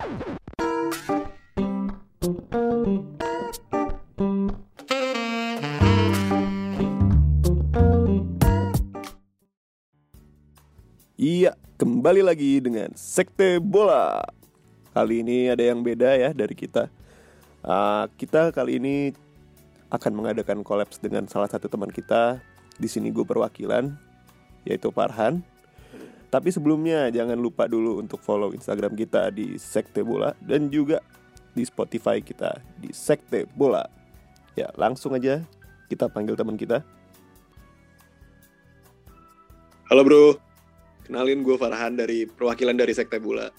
Iya, kembali lagi dengan Sekte Bola. Kali ini ada yang beda ya dari kita. Uh, kita kali ini akan mengadakan kolaps dengan salah satu teman kita. Di sini gue perwakilan, yaitu Farhan. Tapi sebelumnya jangan lupa dulu untuk follow Instagram kita di Sekte Bola dan juga di Spotify kita di Sekte Bola. Ya, langsung aja kita panggil teman kita. Halo bro, kenalin gue Farhan dari perwakilan dari Sekte Bola.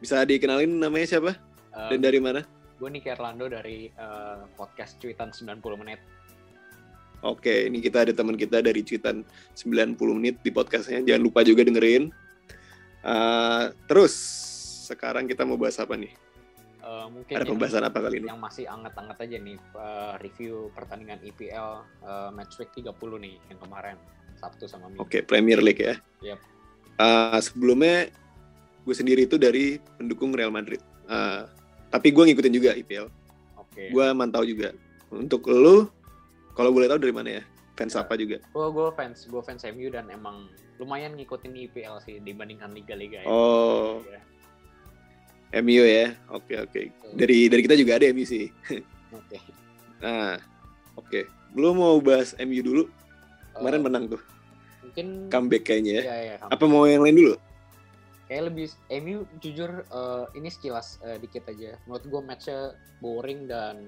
Bisa dikenalin namanya siapa? Um, Dan dari mana? Gue Niki Erlando dari uh, podcast Cuitan 90 Menit. Oke, ini kita ada teman kita dari Cuitan 90 Menit di podcastnya. Jangan lupa juga dengerin. Uh, terus, sekarang kita mau bahas apa nih? Uh, mungkin ada pembahasan apa kali ini? Yang masih anget-anget aja nih, uh, review pertandingan IPL uh, Match Week 30 nih, yang kemarin. Sabtu sama Minggu. Oke, Premier League ya. Yep. Uh, sebelumnya, gue sendiri itu dari pendukung Real Madrid. Uh, tapi gue ngikutin juga IPL. Oke. Gue mantau juga. Untuk lu, kalau boleh tahu dari mana ya? Fans Ya. apa juga? Gue gue fans gue fans MU dan emang lumayan ngikutin IPL sih dibandingkan liga-liga ya. Oh, Ya. MU ya. Oke oke. Dari dari kita juga ada MU sih. Oke. Nah, oke. Lu mau bahas MU dulu? Kemarin Uh, menang tuh. Mungkin Comeback kayaknya ya. Iya, iya, Apa mau yang lain dulu? kayak lebih MU jujur eh, ini sekilas eh, dikit aja menurut gue matchnya boring dan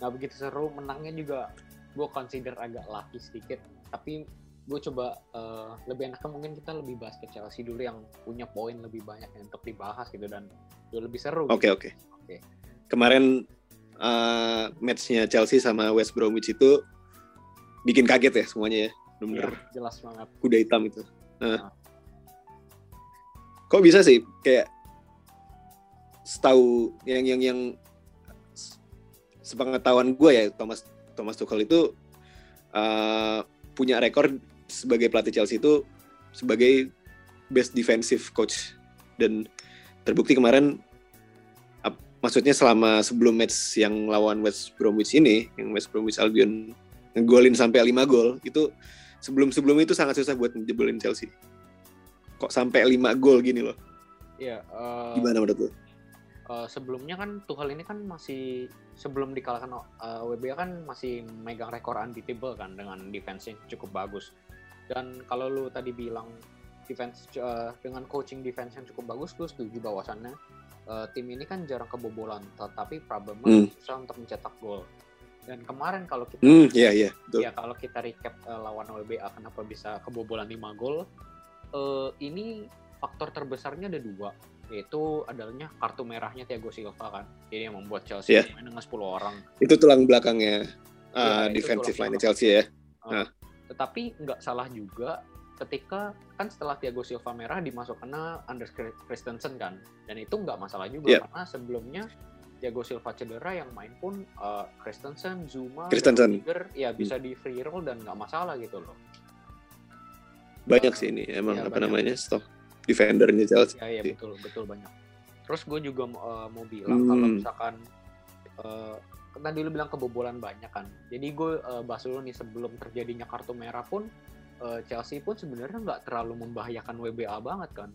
nggak begitu seru menangnya juga gue consider agak lucky sedikit tapi gue coba eh, lebih enaknya mungkin kita lebih bahas ke Chelsea dulu yang punya poin lebih banyak yang untuk dibahas gitu dan lebih seru Oke gitu. oke. Oke. Kemarin uh, matchnya Chelsea sama West Bromwich itu bikin kaget ya semuanya ya. Iya, Bener-bener jelas banget kuda hitam itu. Nah. Nah. Kok bisa sih kayak setahu yang yang yang sepengetahuan gue ya Thomas Thomas Tuchel itu uh, punya rekor sebagai pelatih Chelsea itu sebagai best defensive coach. Dan terbukti kemarin ap- maksudnya selama sebelum match yang lawan West Bromwich ini yang West Bromwich Albion ngegolin sampai 5 gol itu sebelum-sebelum itu sangat susah buat njebolin Chelsea. Kok sampai 5 gol gini loh? Iya, eh, gimana menurut lu? Eh, sebelumnya kan Tuchel ini kan masih sebelum dikalahkan eh, WBA kan masih megang rekor unbeatable kan dengan defense yang cukup bagus. Dan kalau lu tadi bilang defense eh, dengan coaching defense yang cukup bagus, gue setuju bahwasannya eh, tim ini kan jarang kebobolan, tetapi problemnya Hmm. susah untuk mencetak gol. Dan kemarin kalau kita Hmm, iya iya, betul. ya kalau kita recap eh, lawan WBA kenapa bisa kebobolan 5 gol, eh, ini faktor terbesarnya ada dua, yaitu adanya kartu merahnya Thiago Silva kan, jadi yang membuat Chelsea Iya. main dengan 10 orang. Itu tulang belakangnya uh, Iya, itu defensive line Chelsea ya. Eh, Ah. Tetapi nggak salah juga ketika kan setelah Thiago Silva merah dimasukkan Anders Christensen kan, dan itu nggak masalah juga Iya. karena sebelumnya Thiago Silva cedera yang main pun eh, Christensen, Zuma, Christensen. Rudiger, ya bisa di free roll dan nggak masalah gitu loh. Banyak sih ini emang Iya, apa banyak. namanya stok defendernya Chelsea. Ya, ya Iya. betul, betul banyak. Terus gue juga uh, mau bilang kalau Hmm. misalkan uh, tadi lu bilang kebobolan banyak kan. Jadi gue uh, bahas dulu nih sebelum terjadinya kartu merah pun uh, Chelsea pun sebenarnya nggak terlalu membahayakan WBA banget kan.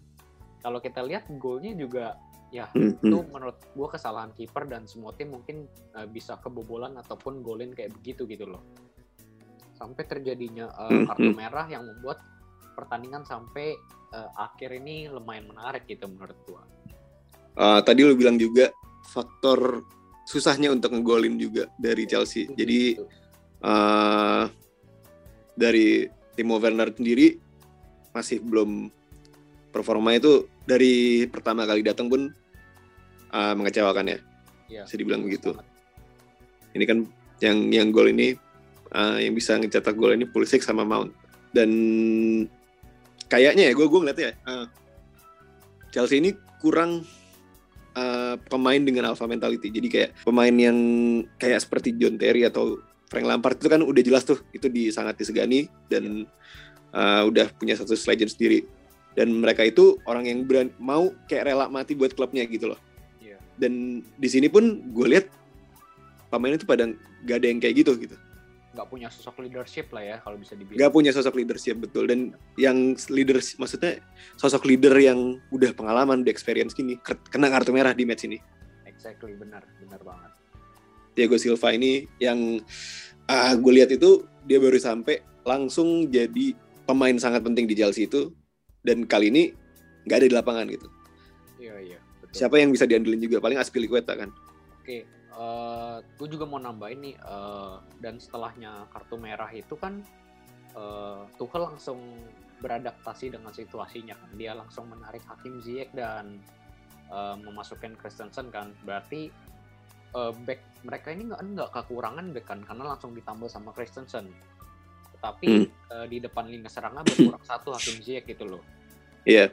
Kalau kita lihat golnya juga ya Hmm, itu hmm. menurut gue kesalahan kiper dan semua tim mungkin uh, bisa kebobolan ataupun golin kayak begitu gitu loh. Sampai terjadinya uh, kartu hmm. merah yang membuat pertandingan sampai uh, akhir ini lumayan menarik gitu menurut gua. Uh, tadi lu bilang juga faktor susahnya untuk ngegolin juga dari Chelsea. Jadi uh, dari Timo Werner sendiri masih belum performa itu dari pertama kali datang pun uh, mengecewakan ya. ya, bisa dibilang begitu. Ini kan yang yang gol ini uh, yang bisa ngecetak gol ini Pulisic sama Mount. Dan kayaknya ya gue gue ngeliatnya ya, uh, Chelsea ini kurang uh, pemain dengan alpha mentality. Jadi kayak pemain yang kayak seperti John Terry atau Frank Lampard itu kan udah jelas tuh itu di sangat disegani dan uh, udah punya status legend sendiri. Dan mereka itu orang yang beran, mau kayak rela mati buat klubnya gitu loh. Iya. dan di sini pun gue lihat pemainnya tuh pada gak ada yang kayak gitu gitu nggak punya sosok leadership lah ya kalau bisa dibilang. Gak punya sosok leadership betul. Dan yang leader maksudnya sosok leader yang udah pengalaman udah experience gini kena kartu merah di match ini. Exactly benar benar banget. Thiago Silva ini yang ah gue lihat itu dia baru sampai langsung jadi pemain sangat penting di Chelsea itu. Dan kali ini nggak ada di lapangan gitu. Iya iya betul. Siapa yang bisa diandelin juga? Paling Aspilicueta kan. Oke, eh gue juga mau nambahin nih, eh, dan setelahnya kartu merah itu kan eh Tuchel langsung beradaptasi dengan situasinya kan. Dia langsung menarik Hakim Ziyech dan eh, memasukkan Christensen kan. Berarti eh, back mereka ini nggak nggak kekurangan back kan, karena langsung ditambah sama Christensen. Tetapi Hmm. eh, di depan lini serangnya berkurang satu Hakim Ziyech gitu loh. Iya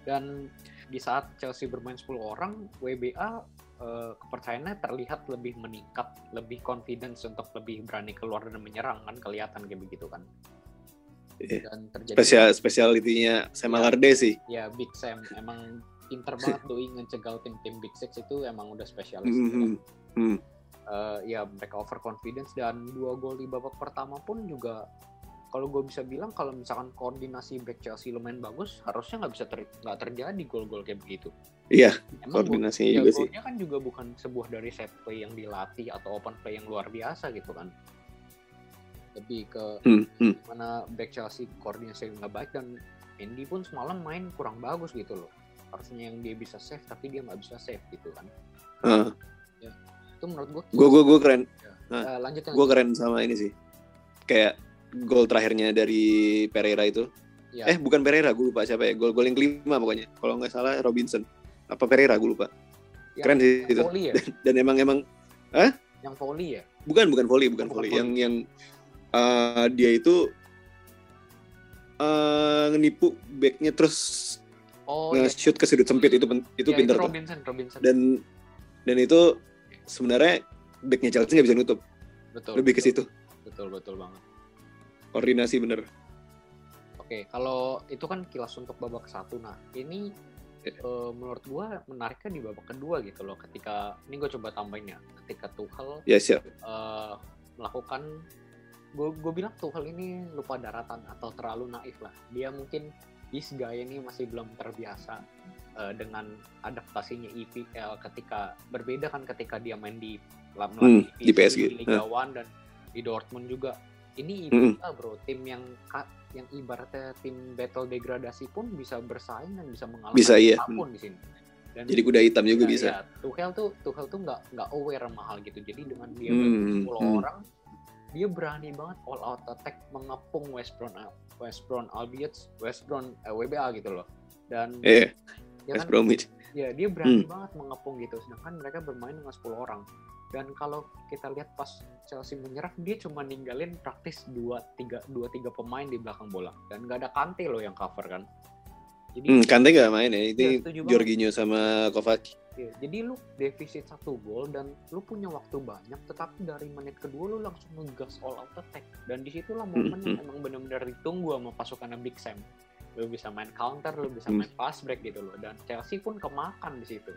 Dan di saat Chelsea bermain 10 orang, WBA eh, kepercayaannya terlihat lebih meningkat, lebih confidence untuk lebih berani keluar dan menyerang kan kelihatan kayak begitu kan. Iya. Dan terjadi spesial spesialitinya Sam Iya. Allardyce sih ya Big Sam emang pinter banget doi ngecegal tim-tim Big Six itu emang udah spesialis. Mhm. gitu kan. Hmm. Eh, ya mereka overconfidence dan dua gol di babak pertama pun juga kalau gue bisa bilang kalau misalkan koordinasi back Chelsea lumayan bagus harusnya nggak bisa ter- nggak terjadi gol-gol kayak begitu. Iya, Emang koordinasinya gol- ya, juga sih. golnya kan juga bukan sebuah dari set play yang dilatih atau open play yang luar biasa gitu kan. Lebih ke Hmm, hmm. mana back Chelsea koordinasi nggak baik dan Andy pun semalam main kurang bagus gitu loh. Harusnya yang dia bisa save tapi dia nggak bisa save gitu kan. Ah, Itu menurut gue. gue gue gue keren Eh, lanjut gue keren sama ini sih kayak gol terakhirnya dari Pereira itu Ya, eh bukan Pereira gue lupa siapa ya gol gol yang kelima pokoknya kalau nggak salah Robinson apa Pereira gue lupa yang keren sih itu ya? dan emang emang yang volley ya? bukan bukan volley bukan Bukan volley yang yang uh, dia itu uh, ngenipu backnya terus Oh, iya. nge-shoot ke sudut sempit itu itu Ya, pinter tuh Robinson, Robinson. dan dan itu sebenarnya backnya Chelsea nggak bisa nutup betul. lebih ke betul. situ Betul, betul banget. Koordinasi bener Oke, kalau itu kan kilas untuk babak satu. Nah, ini Ya. eh, menurut gua menariknya di babak kedua gitu loh. Ketika ini gue coba tambahin ya. Ketika Tuchel ya siap eh, melakukan gue gue bilang Tuchel ini lupa daratan atau terlalu naif lah. Dia mungkin this guy ini masih belum terbiasa eh, dengan adaptasinya EPL ketika berbeda kan ketika dia main di la- Hmm, di PSG. di Liga One dan di Dortmund juga. Ini Hmm. EPL bro, tim yang yang ibaratnya tim battle degradasi pun bisa bersaing dan bisa mengalahkan Bisa, iya. apa pun di sini. Dan jadi kuda hitam juga Ya, bisa ya, Tuchel tuh Tuchel tuh nggak nggak aware sama hal gitu. Jadi dengan dia Hmm, 10 hmm. orang, dia berani banget all out attack mengepung West Brom West Brom Albion West Brom eh, WBA gitu loh. Dan eh ya West kan, Bromwich ya dia berani Hmm. banget mengepung gitu. Sedangkan mereka bermain dengan 10 orang. Dan kalau kita lihat pas Chelsea menyerang, dia cuma ninggalin praktis 2 3 2 3 pemain di belakang bola dan nggak ada Kante loh yang cover kan. Jadi hmm, Kante gak main ya Iya, ini banget. Jorginho sama Kovac Iya, jadi lu defisit satu gol dan lu punya waktu banyak, tetapi dari menit kedua lu langsung ngegas all out attack. Dan di situlah momen yang emang benar-benar ditunggu sama pasukan Big Sam. Lu bisa main counter, lu bisa Hmm. main fast break gitu loh. Dan Chelsea pun kemakan di situ.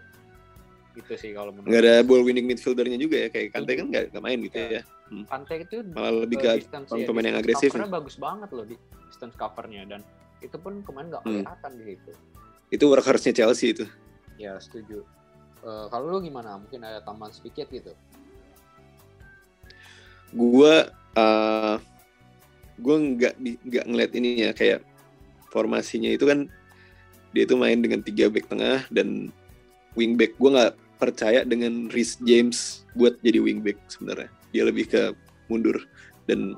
Gitu sih kalau menurut nggak ada ball winning midfieldernya juga ya kayak Kante kan nggak nggak main gitu Iya. ya Kante itu malah lebih eh, ke pemain ya, pemain yang agresif covernya bagus banget loh di distance covernya dan itu pun kemarin nggak Hmm. kelihatan di situ. itu workhorse-nya Chelsea itu Ya setuju. Eh, kalau lu gimana? Mungkin ada tambahan sedikit gitu. gua uh, gua nggak di- nggak ngeliat ini ya kayak formasinya itu kan dia itu main dengan tiga back tengah dan wingback gua nggak percaya dengan Rhys James buat jadi wingback sebenarnya. Dia lebih ke mundur dan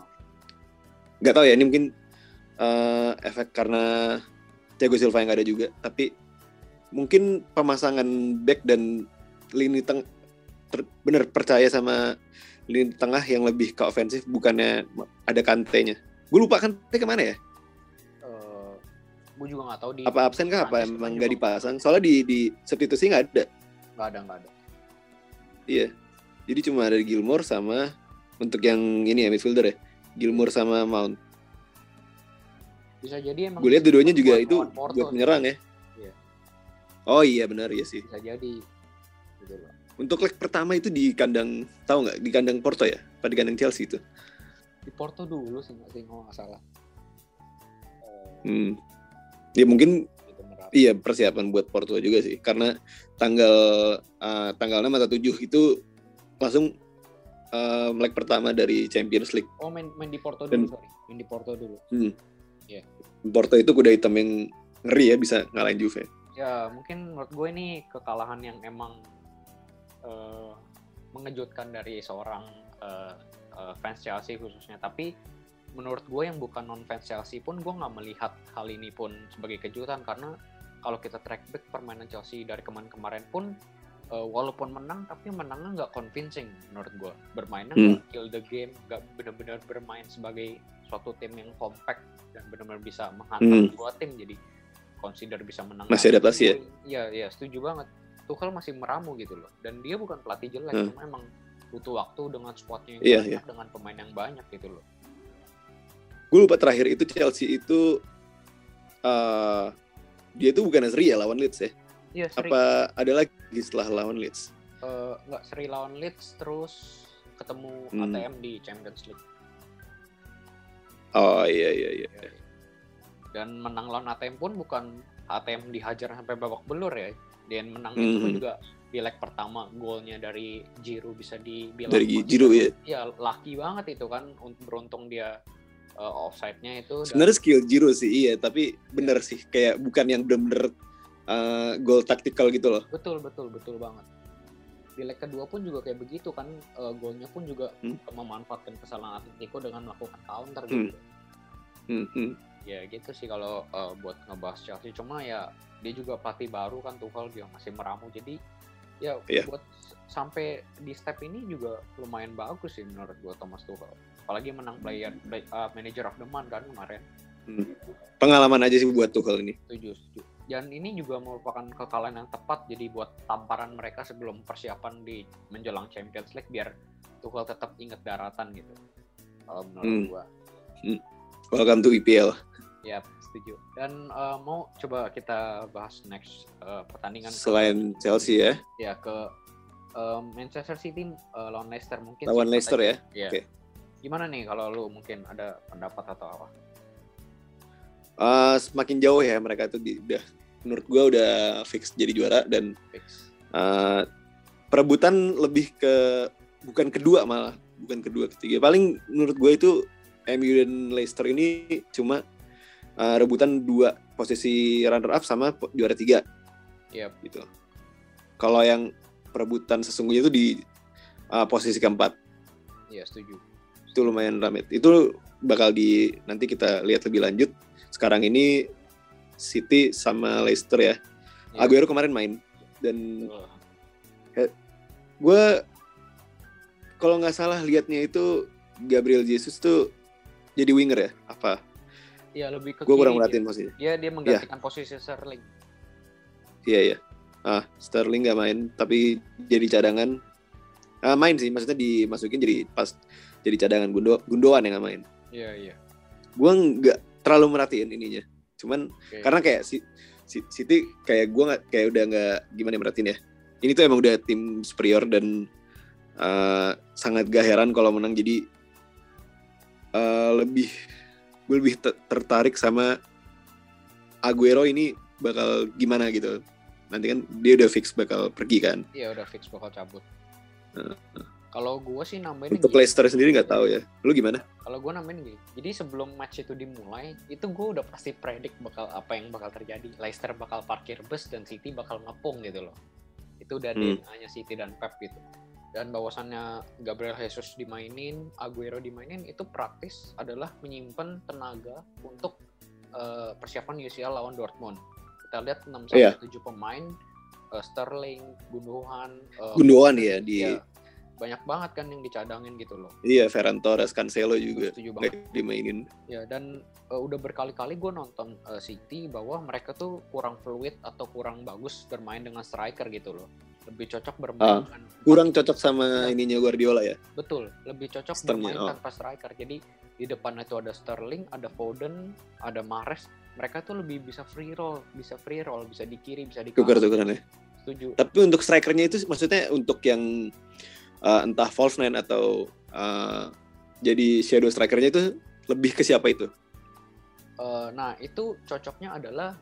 nggak tahu ya ini mungkin uh, efek karena Thiago Silva yang nggak ada juga. Tapi mungkin pemasangan back dan lini teng ter- bener percaya sama lini tengah yang lebih ke ofensif bukannya ada kantenya. Gue lupa kante ke mana ya? Eh gue juga nggak tahu di apa absen kah? Apa emang kan nggak dipasang? Soalnya di di substitusi nggak ada nggak ada nggak ada iya jadi cuma ada Gilmore sama untuk yang ini ya midfielder ya Gilmore sama Mount bisa jadi emang gue lihat dua-duanya juga buat itu Porto buat menyerang ya Iya. oh iya benar ya sih bisa jadi gitu loh. Untuk leg pertama itu di kandang tahu nggak di kandang Porto ya? Apa di kandang Chelsea itu? Di Porto dulu sih nggak sih kalau nggak salah. Hmm. Ya mungkin. Iya persiapan buat Porto juga sih karena tanggal eh, tanggal 6 atau 7 itu langsung eh, leg pertama dari Champions League. Oh main main di Porto Dan- dulu sorry, main di Porto dulu. Porto itu kuda hitam yang ngeri ya bisa ngalahin Juve. Ya mungkin menurut gue ini kekalahan yang emang eh, mengejutkan dari seorang eh, eh, fans Chelsea khususnya. Tapi menurut gue yang bukan non fans Chelsea pun gue nggak melihat hal ini pun sebagai kejutan karena kalau kita track back permainan Chelsea dari kemarin-kemarin pun eh, walaupun menang tapi menangnya nggak convincing menurut gue bermainnya Hmm. nggak kill the game nggak benar-benar bermain sebagai suatu tim yang compact dan benar-benar bisa menghantam Hmm. dua tim jadi consider bisa menang Masih lagi. adaptasi ya? Iya, iya, setuju banget. Tuchel masih meramu gitu loh. Dan dia bukan pelatih jelek, Hmm. cuma emang butuh waktu dengan squadnya yang Iya, banyak, iya. dengan pemain yang banyak gitu loh. Gue lupa terakhir itu Chelsea itu eh dia itu bukan seri ya lawan Leeds ya? Iya, seri. Apa ada lagi setelah lawan Leeds? eh, nggak seri lawan Leeds, terus ketemu Hmm. ATM di Champions League. Oh iya iya iya. Iya, iya. Dan menang lawan ATM pun bukan ATM dihajar sampai babak belur ya. Dan menangnya itu Mhm. juga di leg pertama golnya dari Giroud bisa dibilang Dari consider- Giroud ya. Iya, lucky banget itu kan untuk beruntung dia uh, offside-nya itu dan- Sebenarnya skill Giroud sih iya, tapi bener sih kayak bukan yang bener-bener eh, gol taktikal gitu loh. betul betul betul banget. Di leg kedua pun juga kayak begitu kan uh, golnya pun juga Hmm. memanfaatkan kesalahan Atletico dengan melakukan counter Hmm. gitu. Hmm, hmm. Ya gitu sih kalau uh, buat ngebahas Chelsea cuma ya dia juga pelatih baru kan Tuchel dia masih meramu jadi ya Iya. buat sampai di step ini juga lumayan bagus sih menurut gua Thomas Tuchel. Apalagi menang player play- uh, manager of the month kan kemarin. Pengalaman aja sih buat Tuchel ini. Setuju, setuju. Dan ini juga merupakan kekalahan yang tepat jadi buat tamparan mereka sebelum persiapan di menjelang Champions League biar Tuchel tetap inget daratan gitu. Kalau menurut Hmm. gua. Welcome to EPL. Ya, setuju. Dan uh, mau coba kita bahas next uh, pertandingan ke- Selain Chelsea ya, ya ke uh, Manchester City uh, lawan Leicester mungkin lawan Leicester ya. Iya. Oke. Gimana nih kalau lu mungkin ada pendapat atau apa? Eh, semakin jauh ya mereka di, udah menurut gua udah fix jadi juara dan Fix. eh, perebutan lebih ke bukan kedua malah bukan kedua ketiga paling menurut gue itu MU dan Leicester ini cuma eh, rebutan dua posisi runner up sama juara tiga Iya, gitu kalau yang perebutan sesungguhnya itu di eh, posisi keempat iya setuju. Itu lumayan rame. Itu bakal di nanti kita lihat lebih lanjut. Sekarang ini City sama Leicester ya. Iya, Aguero kemarin main. Dan betul. gue kalau nggak salah liatnya itu Gabriel Jesus tuh jadi winger ya? Apa? Iya, lebih ke gue kurang merhatiin posisinya. Dia dia menggantikan posisi Sterling. iya iya. Ah Sterling nggak main tapi jadi cadangan. Ah, main sih maksudnya dimasukin jadi pas jadi cadangan Gundo Gundogan yang main Iya, iya. gue nggak terlalu merhatiin ininya cuman Oke. karena kayak si, si City kayak gue nggak kayak udah nggak gimana ya merhatiin ya ini tuh emang udah tim superior dan eh, sangat gak heran kalau menang jadi eh, lebih gue lebih te- tertarik sama Aguero ini bakal gimana gitu nanti kan dia udah fix bakal pergi kan Iya udah fix bakal cabut. Heeh. Kalau gue sih nambahin untuk. Leicester sendiri nggak tahu ya lu gimana Kalau gue nambahin gini. Jadi sebelum match itu dimulai, itu gue udah pasti predik bakal apa yang bakal terjadi. Leicester bakal parkir bus dan City bakal ngepung gitu loh. Itu udah Hmm. DNA-nya City dan Pep gitu. Dan bahwasannya Gabriel Jesus dimainin, Aguero dimainin itu praktis adalah menyimpan tenaga untuk eh, persiapan UCL lawan Dortmund. Kita lihat 6 sampai. 7 pemain eh, Sterling, Gundogan, eh, Gundogan ya di ya, banyak banget kan yang dicadangin gitu loh. iya Ferran Torres Cancelo juga Setuju banget. dimainin Ya dan uh, udah berkali-kali gue nonton uh, City bahwa mereka tuh kurang fluid atau kurang bagus bermain dengan striker gitu loh. Lebih cocok bermain Ah, dengan kurang cocok sama ininya Guardiola ya betul, lebih cocok bermain oh. tanpa striker. Jadi di depan itu ada Sterling, ada Foden, ada Mahrez. Mereka tuh lebih bisa free roll, bisa free roll, bisa di kiri, bisa di kanan. tuker-tukeran ya setuju Tapi untuk strikernya itu maksudnya untuk yang uh, entah false nine atau uh, jadi shadow strikernya itu lebih ke siapa itu? Eh, nah itu cocoknya adalah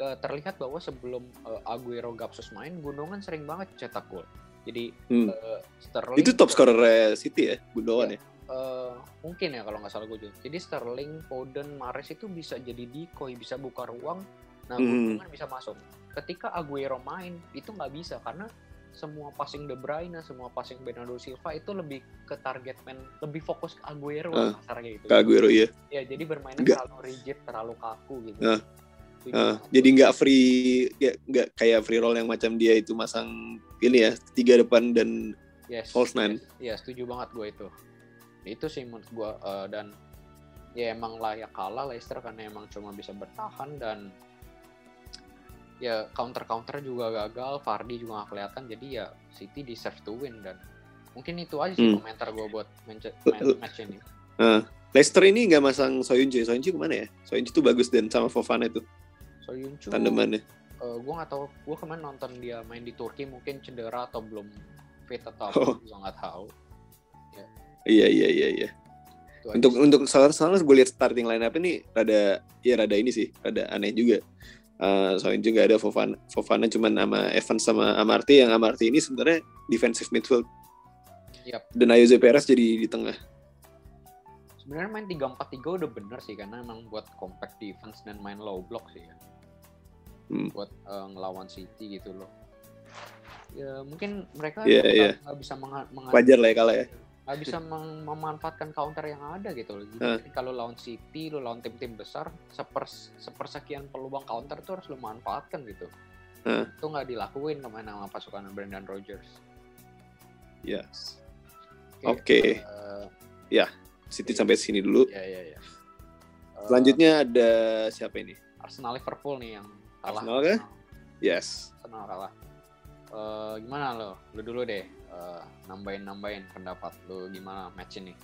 ke- terlihat bahwa sebelum eh, Aguero Gapsus main Gundogan sering banget cetak gol jadi Hmm. eh, Sterling Itu top scorer City ya, Gundogan ya. eh, mungkin ya kalau nggak salah gue juga. Jadi Sterling, Foden, Mahrez itu bisa jadi decoy, bisa buka ruang. Nah, Hmm. Gundogan bisa masuk. Ketika Aguero main itu nggak bisa karena semua passing De Bruyne, semua passing Bernardo Silva itu lebih ke target man, lebih fokus ke Aguero Ah, kasarnya gitu. Ke Aguero ya. Ya, jadi bermainnya terlalu rigid, terlalu kaku gitu. Ah, Uh, banget. jadi nggak free ya, nggak kayak free roll yang macam dia itu masang ini ya tiga depan dan yes, false nine. yes. Ya, setuju banget gue itu. Itu sih menurut gue eh, dan ya emang layak kalah Leicester karena emang cuma bisa bertahan dan ya counter counter juga gagal, Vardy juga gak kelihatan jadi ya City deserve to win dan mungkin itu aja sih Hmm. komentar gue buat match, L- match ini. Leicester ini nggak masang Soyuncu. Soyuncu ke mana ya? Soyuncu tuh bagus dan sama Fofana itu Soyuncu, tandemannya. eh, gue nggak tahu, gue kemarin nonton dia main di Turki mungkin cedera atau belum fit atau Oh. apa, gue nggak tahu. Iya iya iya iya. Aja Untuk untuk soalnya soalnya gue lihat starting line up ini rada ya rada ini sih, rada aneh juga. Uh, Soyuncu nggak ada Fofana, Fofana cuman sama Evans sama Amarty yang Amarty ini sebenarnya defensive midfield. Yap. Dan Ayoze Perez jadi di tengah. sebenarnya main 3-4-3 udah bener sih karena emang buat compact defense dan main low block sih ya Hmm. buat eh, ngelawan City gitu loh ya mungkin mereka iya. nggak bisa menga- menga- Wajar lah ya kalah ya. Nggak bisa mem- memanfaatkan counter yang ada gitu loh jadi Ah. kalau lawan City lo lawan tim-tim besar sepers sepersekian peluang counter tuh harus lo manfaatkan gitu Ah. itu nggak dilakuin ke mana sama pasukan Brendan Rodgers Ya. Oke. eh, City sampai sini dulu. ya ya ya Eh, Selanjutnya ada siapa ini? Arsenal Liverpool nih yang kalah. Arsenal kah? Yes. Arsenal kalah. Eh, gimana lo? Lu dulu deh. Eh, nambahin nambahin pendapat lu gimana match ini?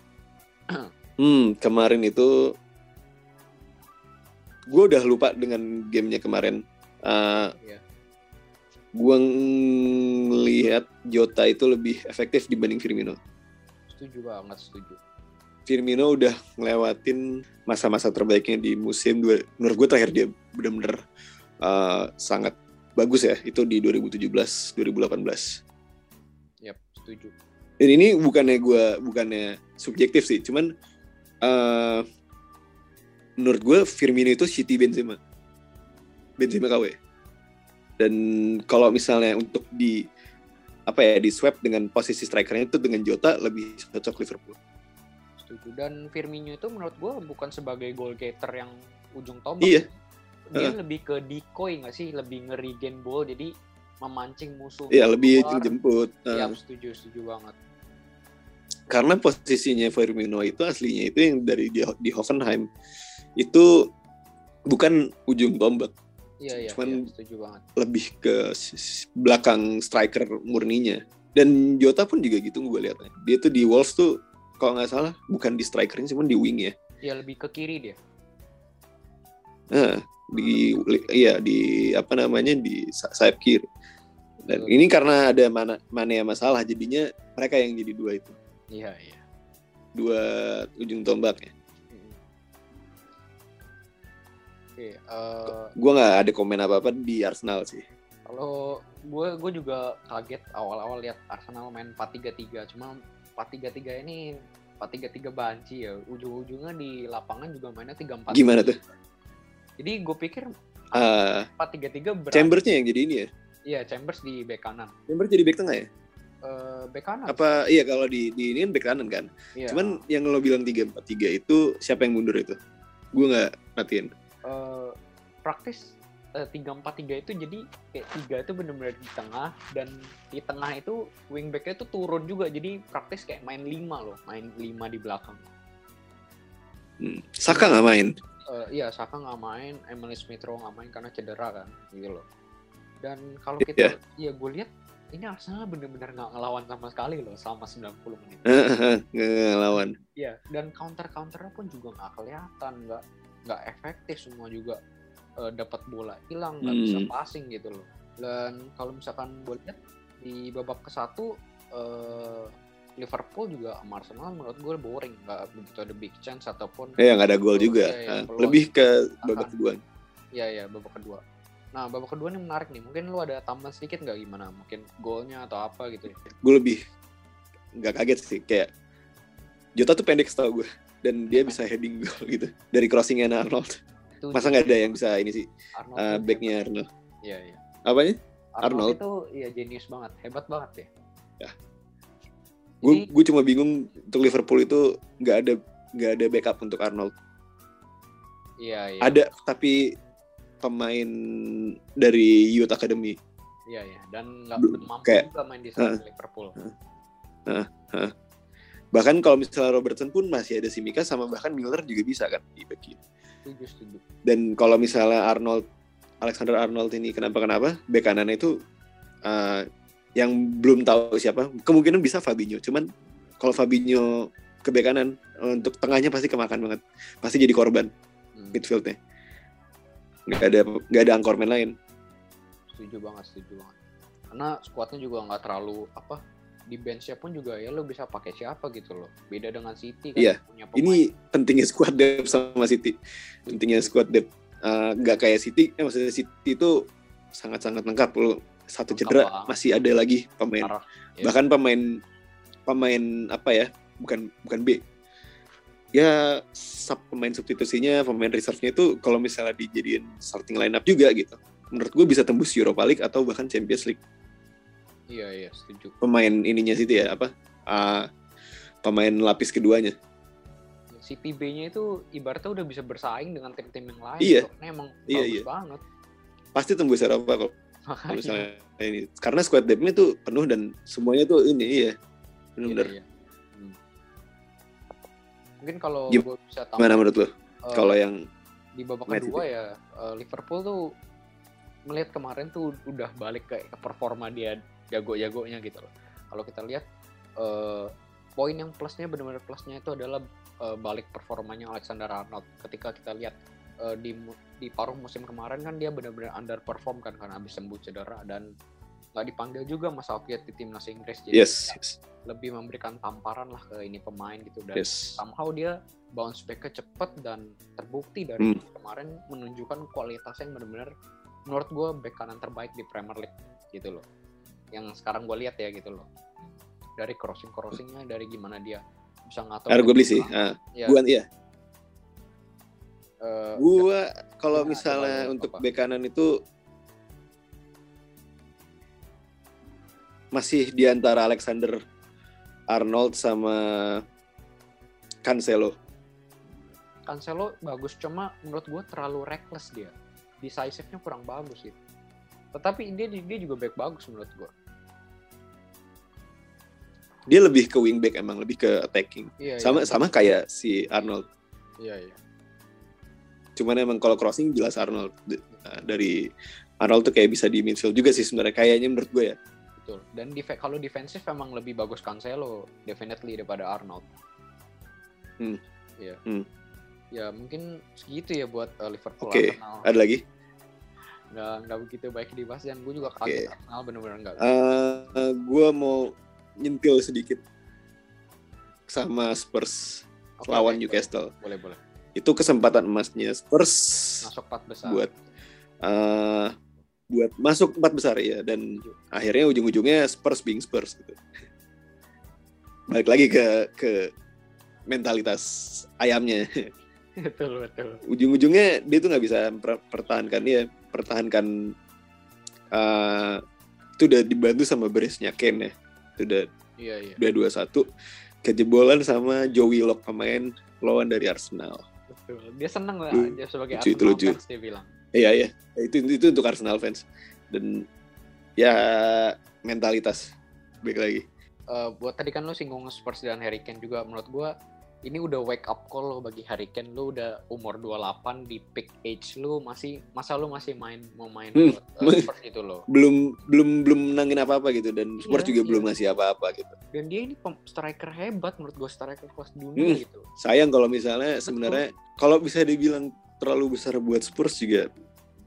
Hmm, kemarin itu gue udah lupa dengan gamenya kemarin. Uh, Iya. gue ngelihat Jota itu lebih efektif dibanding Firmino. Setuju banget setuju. Firmino udah ngelewatin masa-masa terbaiknya di musim dua. Menurut gue terakhir dia benar-benar uh, sangat bagus ya. Itu di 2017, 2018. Setuju. Dan ini bukannya gue bukannya subjektif sih, cuman eh menurut gue Firmino itu City Benzema, Benzema KW. Dan kalau misalnya untuk di apa ya di swap dengan posisi strikernya itu dengan Jota lebih cocok Liverpool. Setuju. Dan Firmino itu menurut gua bukan sebagai goal getter yang ujung tombak. Iya. Dia Heeh. lebih ke decoy nggak sih? Lebih nge-regain ball jadi memancing musuh. Iya lebih keluar. jemput. Iya, Nah, setuju, setuju banget. karena posisinya Firmino itu aslinya itu yang dari di, di Hoffenheim itu bukan ujung tombak, Iya, iya, Cuman- iya, setuju banget. lebih ke belakang striker murninya. Dan Jota pun juga gitu gue lihatnya. Dia tuh di Wolves tuh kalau nggak salah bukan di strikernya cuman di wing ya. Iya, lebih ke kiri dia. Nah, di iya di apa namanya di sa- sayap kiri. Dan Betul. ini karena ada mana mana yang masalah jadinya mereka yang jadi dua itu. Iya, iya. Dua ujung tombaknya. Mm. Oke, eh, Gue nggak ada komen apa-apa di Arsenal sih. kalau gue gue juga kaget awal-awal lihat Arsenal main 4-3-3, cuma 4-3-3 ini 4-3-3 banci ya. Ujung-ujungnya di lapangan juga mainnya 3-4. Gimana tuh? Jadi gue pikir Ah, 4-3-3 berat. Chambersnya yang jadi ini ya. Iya, Chambers di bek kanan. Chambers jadi back tengah ya? Eh bek kanan. Apa iya kalau di di ini kan back kanan kan? Iya. Cuman yang lo bilang 3-4-3 itu siapa yang mundur itu? Gue nggak perhatiin. eh, praktis eh, tiga empat tiga itu jadi kayak tiga itu benar-benar di tengah dan di tengah itu wingbacknya itu turun juga jadi praktis kayak main lima loh main lima di belakang Hmm. Saka nggak main. Eh, iya Saka nggak main Emily Smith Rowe nggak main karena cedera kan gitu loh dan kalau Iya. kita ya gue lihat ini Arsenal benar-benar nggak ngelawan sama sekali loh selama 90 menit Nggak lawan. Iya, dan counter counternya pun juga nggak kelihatan, nggak nggak efektif semua juga eh, dapat bola hilang, nggak bisa Hmm. passing gitu loh. Dan kalau misalkan gue lihat di babak ke satu eh, Liverpool juga sama Arsenal menurut gue boring, nggak begitu ada big chance ataupun Ya nggak ada gol juga. Nah, peluang. lebih ke babak kedua. Iya ya babak kedua. Nah babak kedua ini menarik nih. Mungkin lu ada tambahan sedikit nggak gimana? Mungkin golnya atau apa gitu? Gue lebih nggak kaget sih kayak Jota tuh pendek setahu gue dan dia bisa heading gol gitu dari crossingnya Arnold. Itu Masa nggak ada yang bisa ini sih Arnold uh, backnya Arnold. Iya iya. Apanya? Arnold, Arnold. itu iya jenius banget, hebat banget ya. Ya. Gue gue cuma bingung untuk Liverpool itu nggak ada nggak ada backup untuk Arnold. Iya iya. Ada tapi pemain dari Youth Academy. Iya iya. Dan nggak mampu kayak- juga main di sana Liverpool. Bahkan kalau misalnya Robertson pun masih ada Simika sama bahkan Miller juga bisa kan di back. Dan kalau misalnya Arnold Alexander Arnold ini kenapa-kenapa, bek kanannya itu uh, yang belum tahu siapa, kemungkinan bisa Fabinho. Cuman kalau Fabinho ke bek kanan untuk tengahnya pasti kemakan banget. Pasti jadi korban Hmm, midfieldnya. Nggak ada nggak ada angkormen lain. setuju banget setuju banget. Karena skuadnya juga nggak terlalu apa di benchnya pun juga ya lo bisa pakai siapa gitu loh. Beda dengan City kan Iya. punya pemain. Ini pentingnya squad depth sama City. Pentingnya squad depth Uh, nggak kayak City, eh, maksudnya City itu sangat-sangat lengkap. Lu satu cedera banget. masih ada lagi pemain. Parah. Ya. Bahkan pemain pemain apa ya? Bukan bukan B. Ya sub pemain substitusinya, pemain reserve-nya itu kalau misalnya dijadiin starting lineup juga gitu. Menurut gue bisa tembus Europa League atau bahkan Champions League. Iya iya setuju. Pemain ininya City ya apa? Uh, pemain lapis keduanya. City B-nya itu ibaratnya udah bisa bersaing dengan tim-tim yang lain. Iya. Karena emang Iya, bagus iya. banget. Pasti tembus Eropa kok. Makanya. misalnya ini karena squad depth-nya tuh penuh dan semuanya tuh ini iya benar-benar Iya, iya. Hmm. Mungkin kalau gue bisa gimana tambah menurut lo eh, kalau yang di babak kedua ya eh, Liverpool tuh melihat kemarin tuh udah balik ke, ke performa dia jago-jagonya gitu loh. Kalau kita lihat eh, poin yang plusnya benar-benar plusnya itu adalah eh, balik performanya Alexander Arnold. Ketika kita lihat eh, di di paruh musim kemarin kan dia benar-benar underperform kan karena habis sembuh cedera dan nggak dipanggil juga Mas Southgate di timnas Inggris. Jadi yes yes, lebih memberikan tamparan lah ke ini pemain gitu dan yes. somehow dia bounce back cepet dan terbukti dari Hmm. kemarin menunjukkan kualitas yang benar-benar menurut gue back kanan terbaik di Premier League gitu loh. Yang sekarang gue lihat ya gitu loh. Dari crossing crossingnya dari gimana dia bisa ngatur Harus gue beli sih. Ah, ya, gua iya eh, gua kalau Nah, misalnya untuk apa? bek kanan itu masih di antara Alexander Arnold sama Cancelo. Cancelo bagus cuma menurut gue terlalu reckless dia. Decisive-nya kurang bagus gitu. Tetapi dia dia juga back bagus menurut gue dia lebih ke wingback emang lebih ke attacking. Iya sama iya. sama kayak si Arnold. Iya iya cuman emang kalau crossing jelas Arnold uh, dari Arnold tuh kayak bisa di midfield juga sih sebenarnya kayaknya menurut gue ya Betul. Dan def- kalau defensif emang lebih bagus Cancelo definitely daripada Arnold. Hmm. Iya. Hmm. Ya mungkin segitu ya buat uh, Liverpool Oke, Arsenal. ada lagi Nggak nggak begitu baik dibahas dan gue juga kaget Arsenal bener-bener nggak. Eh, gue mau nyentil sedikit sama Spurs Oke, lawan oke, Newcastle Boleh boleh. Itu kesempatan emasnya Spurs Masuk empat besar. buat eh, buat masuk empat besar ya dan akhirnya ujung-ujungnya Spurs being Spurs gitu. Balik lagi ke ke mentalitas ayamnya. betul betul. Ujung-ujungnya dia tuh nggak bisa per- pertahankan dia, pertahankan eh, itu udah dibantu sama beresnya Ken ya. Itu udah Iya iya. udah dua satu kejebolan sama Joe Willock pemain lawan dari Arsenal. Betul. Dia seneng lah Lucu, dia sebagai itu Arsenal lucu. fans dia bilang. Iya iya itu itu untuk Arsenal fans dan ya mentalitas baik lagi. Eh, buat tadi kan lo singgung Spurs dan Harry Kane juga menurut gue ini udah wake up call lo bagi Harry Kane lo udah umur 28 di peak age lo masih masa lo masih main mau main Hmm. eh, Spurs gitu loh Belum belum belum menangin apa apa gitu dan Spurs Iya, juga iya. belum ngasih apa-apa gitu. dan dia ini striker hebat menurut gue striker kelas dunia Hmm. gitu Sayang kalau misalnya sebenarnya kalau bisa dibilang terlalu besar buat Spurs juga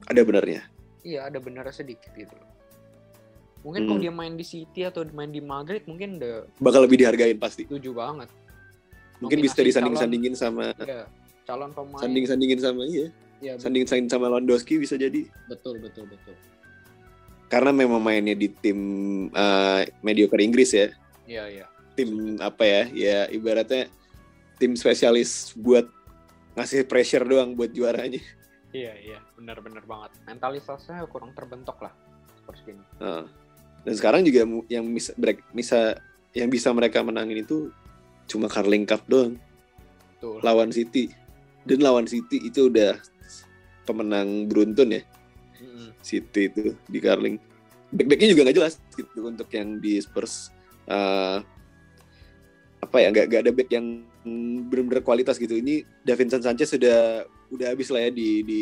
ada benarnya. iya ada benar sedikit gitu Mungkin kalau Hmm. dia main di City atau main di Madrid mungkin udah Bakal lebih dihargain pasti. setuju banget. Mungkin bisa disanding-sandingin sama Iya, calon pemain. sanding-sandingin sama iya, Iya, sanding-sandingin sama Lewandowski bisa jadi. betul betul betul. Karena memang mainnya di tim eh, mediocre Inggris ya. Iya iya. Tim apa ya? Ya ibaratnya tim spesialis buat ngasih pressure doang buat juaranya. Iya iya, benar-benar banget. Mentalitasnya kurang terbentuk lah seperti ini. Heeh. Dan sekarang juga yang bisa break- bisa yang bisa mereka menangin itu cuma Carling Cup doang Betul. lawan City. Dan lawan City itu udah pemenang beruntun ya Mm-mm. City itu di Carling. Back-backnya juga nggak jelas gitu untuk yang di Spurs. eh, apa ya nggak nggak ada back yang benar-benar kualitas gitu. Ini Davinson Sanchez sudah udah habis lah ya di di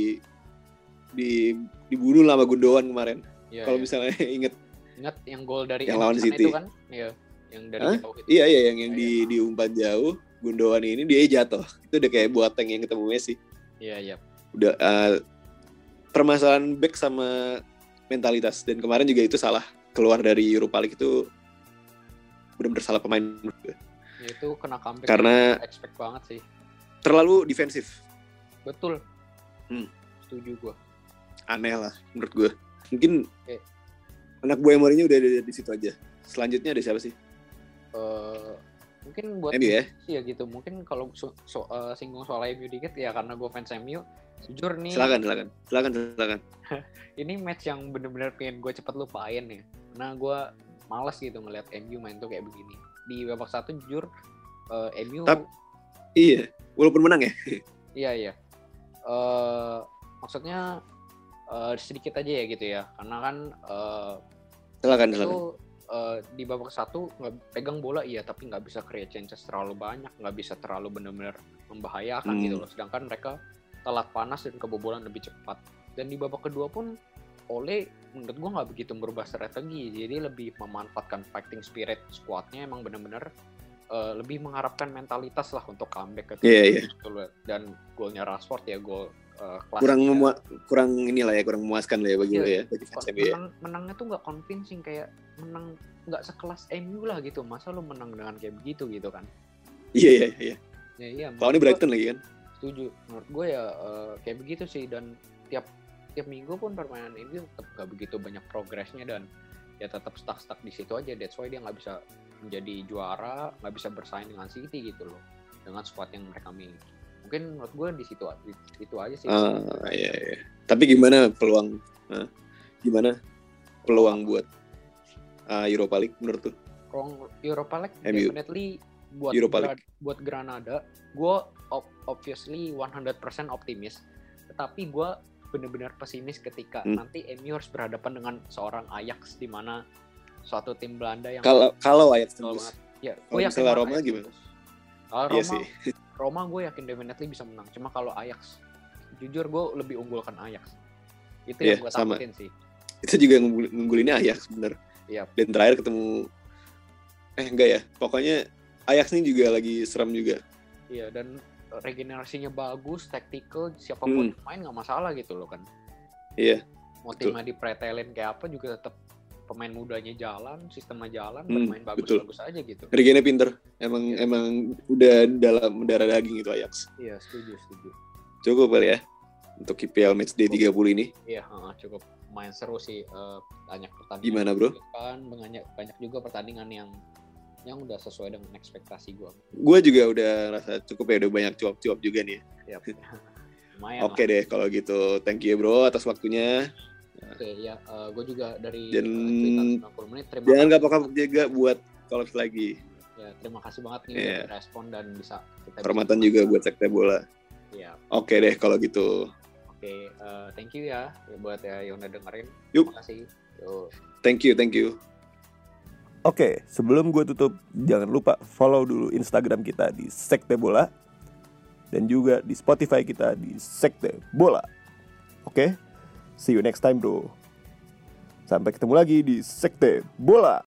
di dibunuh lah sama Gundogan kemarin. Iya, Kalau iya. misalnya inget ingat yang gol dari Yang lawan City. itu kan? Iya, yang dari Hah? jauh itu. Iya iya yang yang di di umpan jauh Gundogan ini dia jatuh. Itu udah kayak Boateng yang ketemu Messi. Iya iya. Udah eh, permasalahan back sama mentalitas dan kemarin juga itu salah keluar dari Europa League itu benar-benar salah pemain gue. Ya, itu kena comeback. Karena- expect banget sih. terlalu defensif. Betul. Hmm. Setuju gua. Aneh lah menurut gue. Mungkin Oke. anak buah Mourinho udah ada di situ aja. Selanjutnya ada siapa sih? Eh mungkin buat MU ya? Iya gitu. Mungkin kalau so, so- eh, singgung soal MU dikit ya karena gue fans MU. Jujur nih, Silakan silakan. Silakan silakan. ini match yang bener-bener pengen gue cepet lupain ya. Karena gue males gitu ngeliat MU main tuh kayak begini. Di babak satu jujur eh, MU Tap- Iya, walaupun menang ya. Iya iya. Eh maksudnya eh, sedikit aja ya gitu ya. Karena kan eh, Silakan itu silakan. Eh, di babak satu nggak pegang bola iya tapi nggak bisa create chances terlalu banyak, nggak bisa terlalu benar-benar membahayakan Hmm. gitu loh. Sedangkan mereka telat panas dan kebobolan lebih cepat. Dan di babak kedua pun Ole menurut gua nggak begitu merubah strategi, jadi lebih memanfaatkan fighting spirit squadnya emang benar-benar eh, lebih mengharapkan mentalitas lah untuk comeback ke Iya, iya. gitu loh. Dan golnya Rashford ya gol klasik Kurang ya. memua- kurang inilah ya, kurang memuaskan lah ya bagi lo ya, bagi fans Kon- MU ya. menang, menangnya tuh nggak convincing kayak menang nggak sekelas MU lah gitu masa lu menang dengan kayak begitu gitu kan Iya iya iya. ya iya menurut gua Brighton lagi kan. setuju menurut gue ya eh, kayak begitu sih dan tiap tiap minggu pun permainan MU tetap nggak begitu banyak progresnya dan ya tetap stuck stuck di situ aja that's why dia nggak bisa menjadi juara nggak bisa bersaing dengan City gitu loh dengan squad yang mereka miliki mungkin menurut gue di situ di situ aja sih Ah, iya, iya. Tapi gimana peluang? ah, gimana peluang buat ah, Europa League menurut tuh? Europa League MU. definitely buat Europa Gra- buat Granada, gue obviously 100% optimis. Tetapi gue bener-bener pesimis ketika Hmm. nanti MU harus berhadapan dengan seorang Ajax di mana suatu tim Belanda yang Kalau kalau Ajax tembus. banget. ya, gue yakin Roma Ajax gimana? Kalau Iya Roma, sih. Roma gue yakin definitely bisa menang. Cuma kalau Ajax, jujur gue lebih unggulkan Ajax. Itu Iya, yang gue sama. takutin sih. Itu juga ngunggul- ngunggulinnya Ajax bener. Iya. Dan terakhir ketemu eh enggak ya. Pokoknya Ajax ini juga lagi seram juga. Iya dan regenerasinya bagus, tactical, siapa pun Hmm. yang main nggak masalah gitu loh kan. Iya. Mau timnya dipretelin kayak apa juga tetap pemain mudanya jalan, sistemnya jalan, Hmm, bermain bagus-bagus aja gitu. Regina pinter. Emang Iya. emang udah dalam darah daging itu Ajax. Iya setuju setuju. Cukup kali ya untuk IPL match day 30 ini. Iya cukup main seru sih eh, banyak pertandingan. Gimana, Bro? Kan banyak banyak juga pertandingan yang yang udah sesuai dengan ekspektasi gue. Gue juga udah rasa cukup ya udah banyak cuap-cuap juga nih. Iya. Lumayan Oke deh kalau gitu. Thank you bro atas waktunya. Oke ya, gue juga dari Dan eh, cerita 90 menit terima Jangan kapok-kapok juga buat kolaps lagi. Ya, terima kasih banget nih Iya. udah respon dan bisa kita Hormatan bisa- juga buat sekte bola. Iya. Oke deh kalau gitu. Oke, eh, thank you ya ya buat ya yang udah dengerin. Yuk. Terima kasih. Yuk. Thank you, thank you. Oke, sebelum gue tutup, jangan lupa follow dulu Instagram kita di Sekte Bola dan juga di Spotify kita di Sekte Bola. Oke, see you next time bro. Sampai ketemu lagi di Sekte Bola.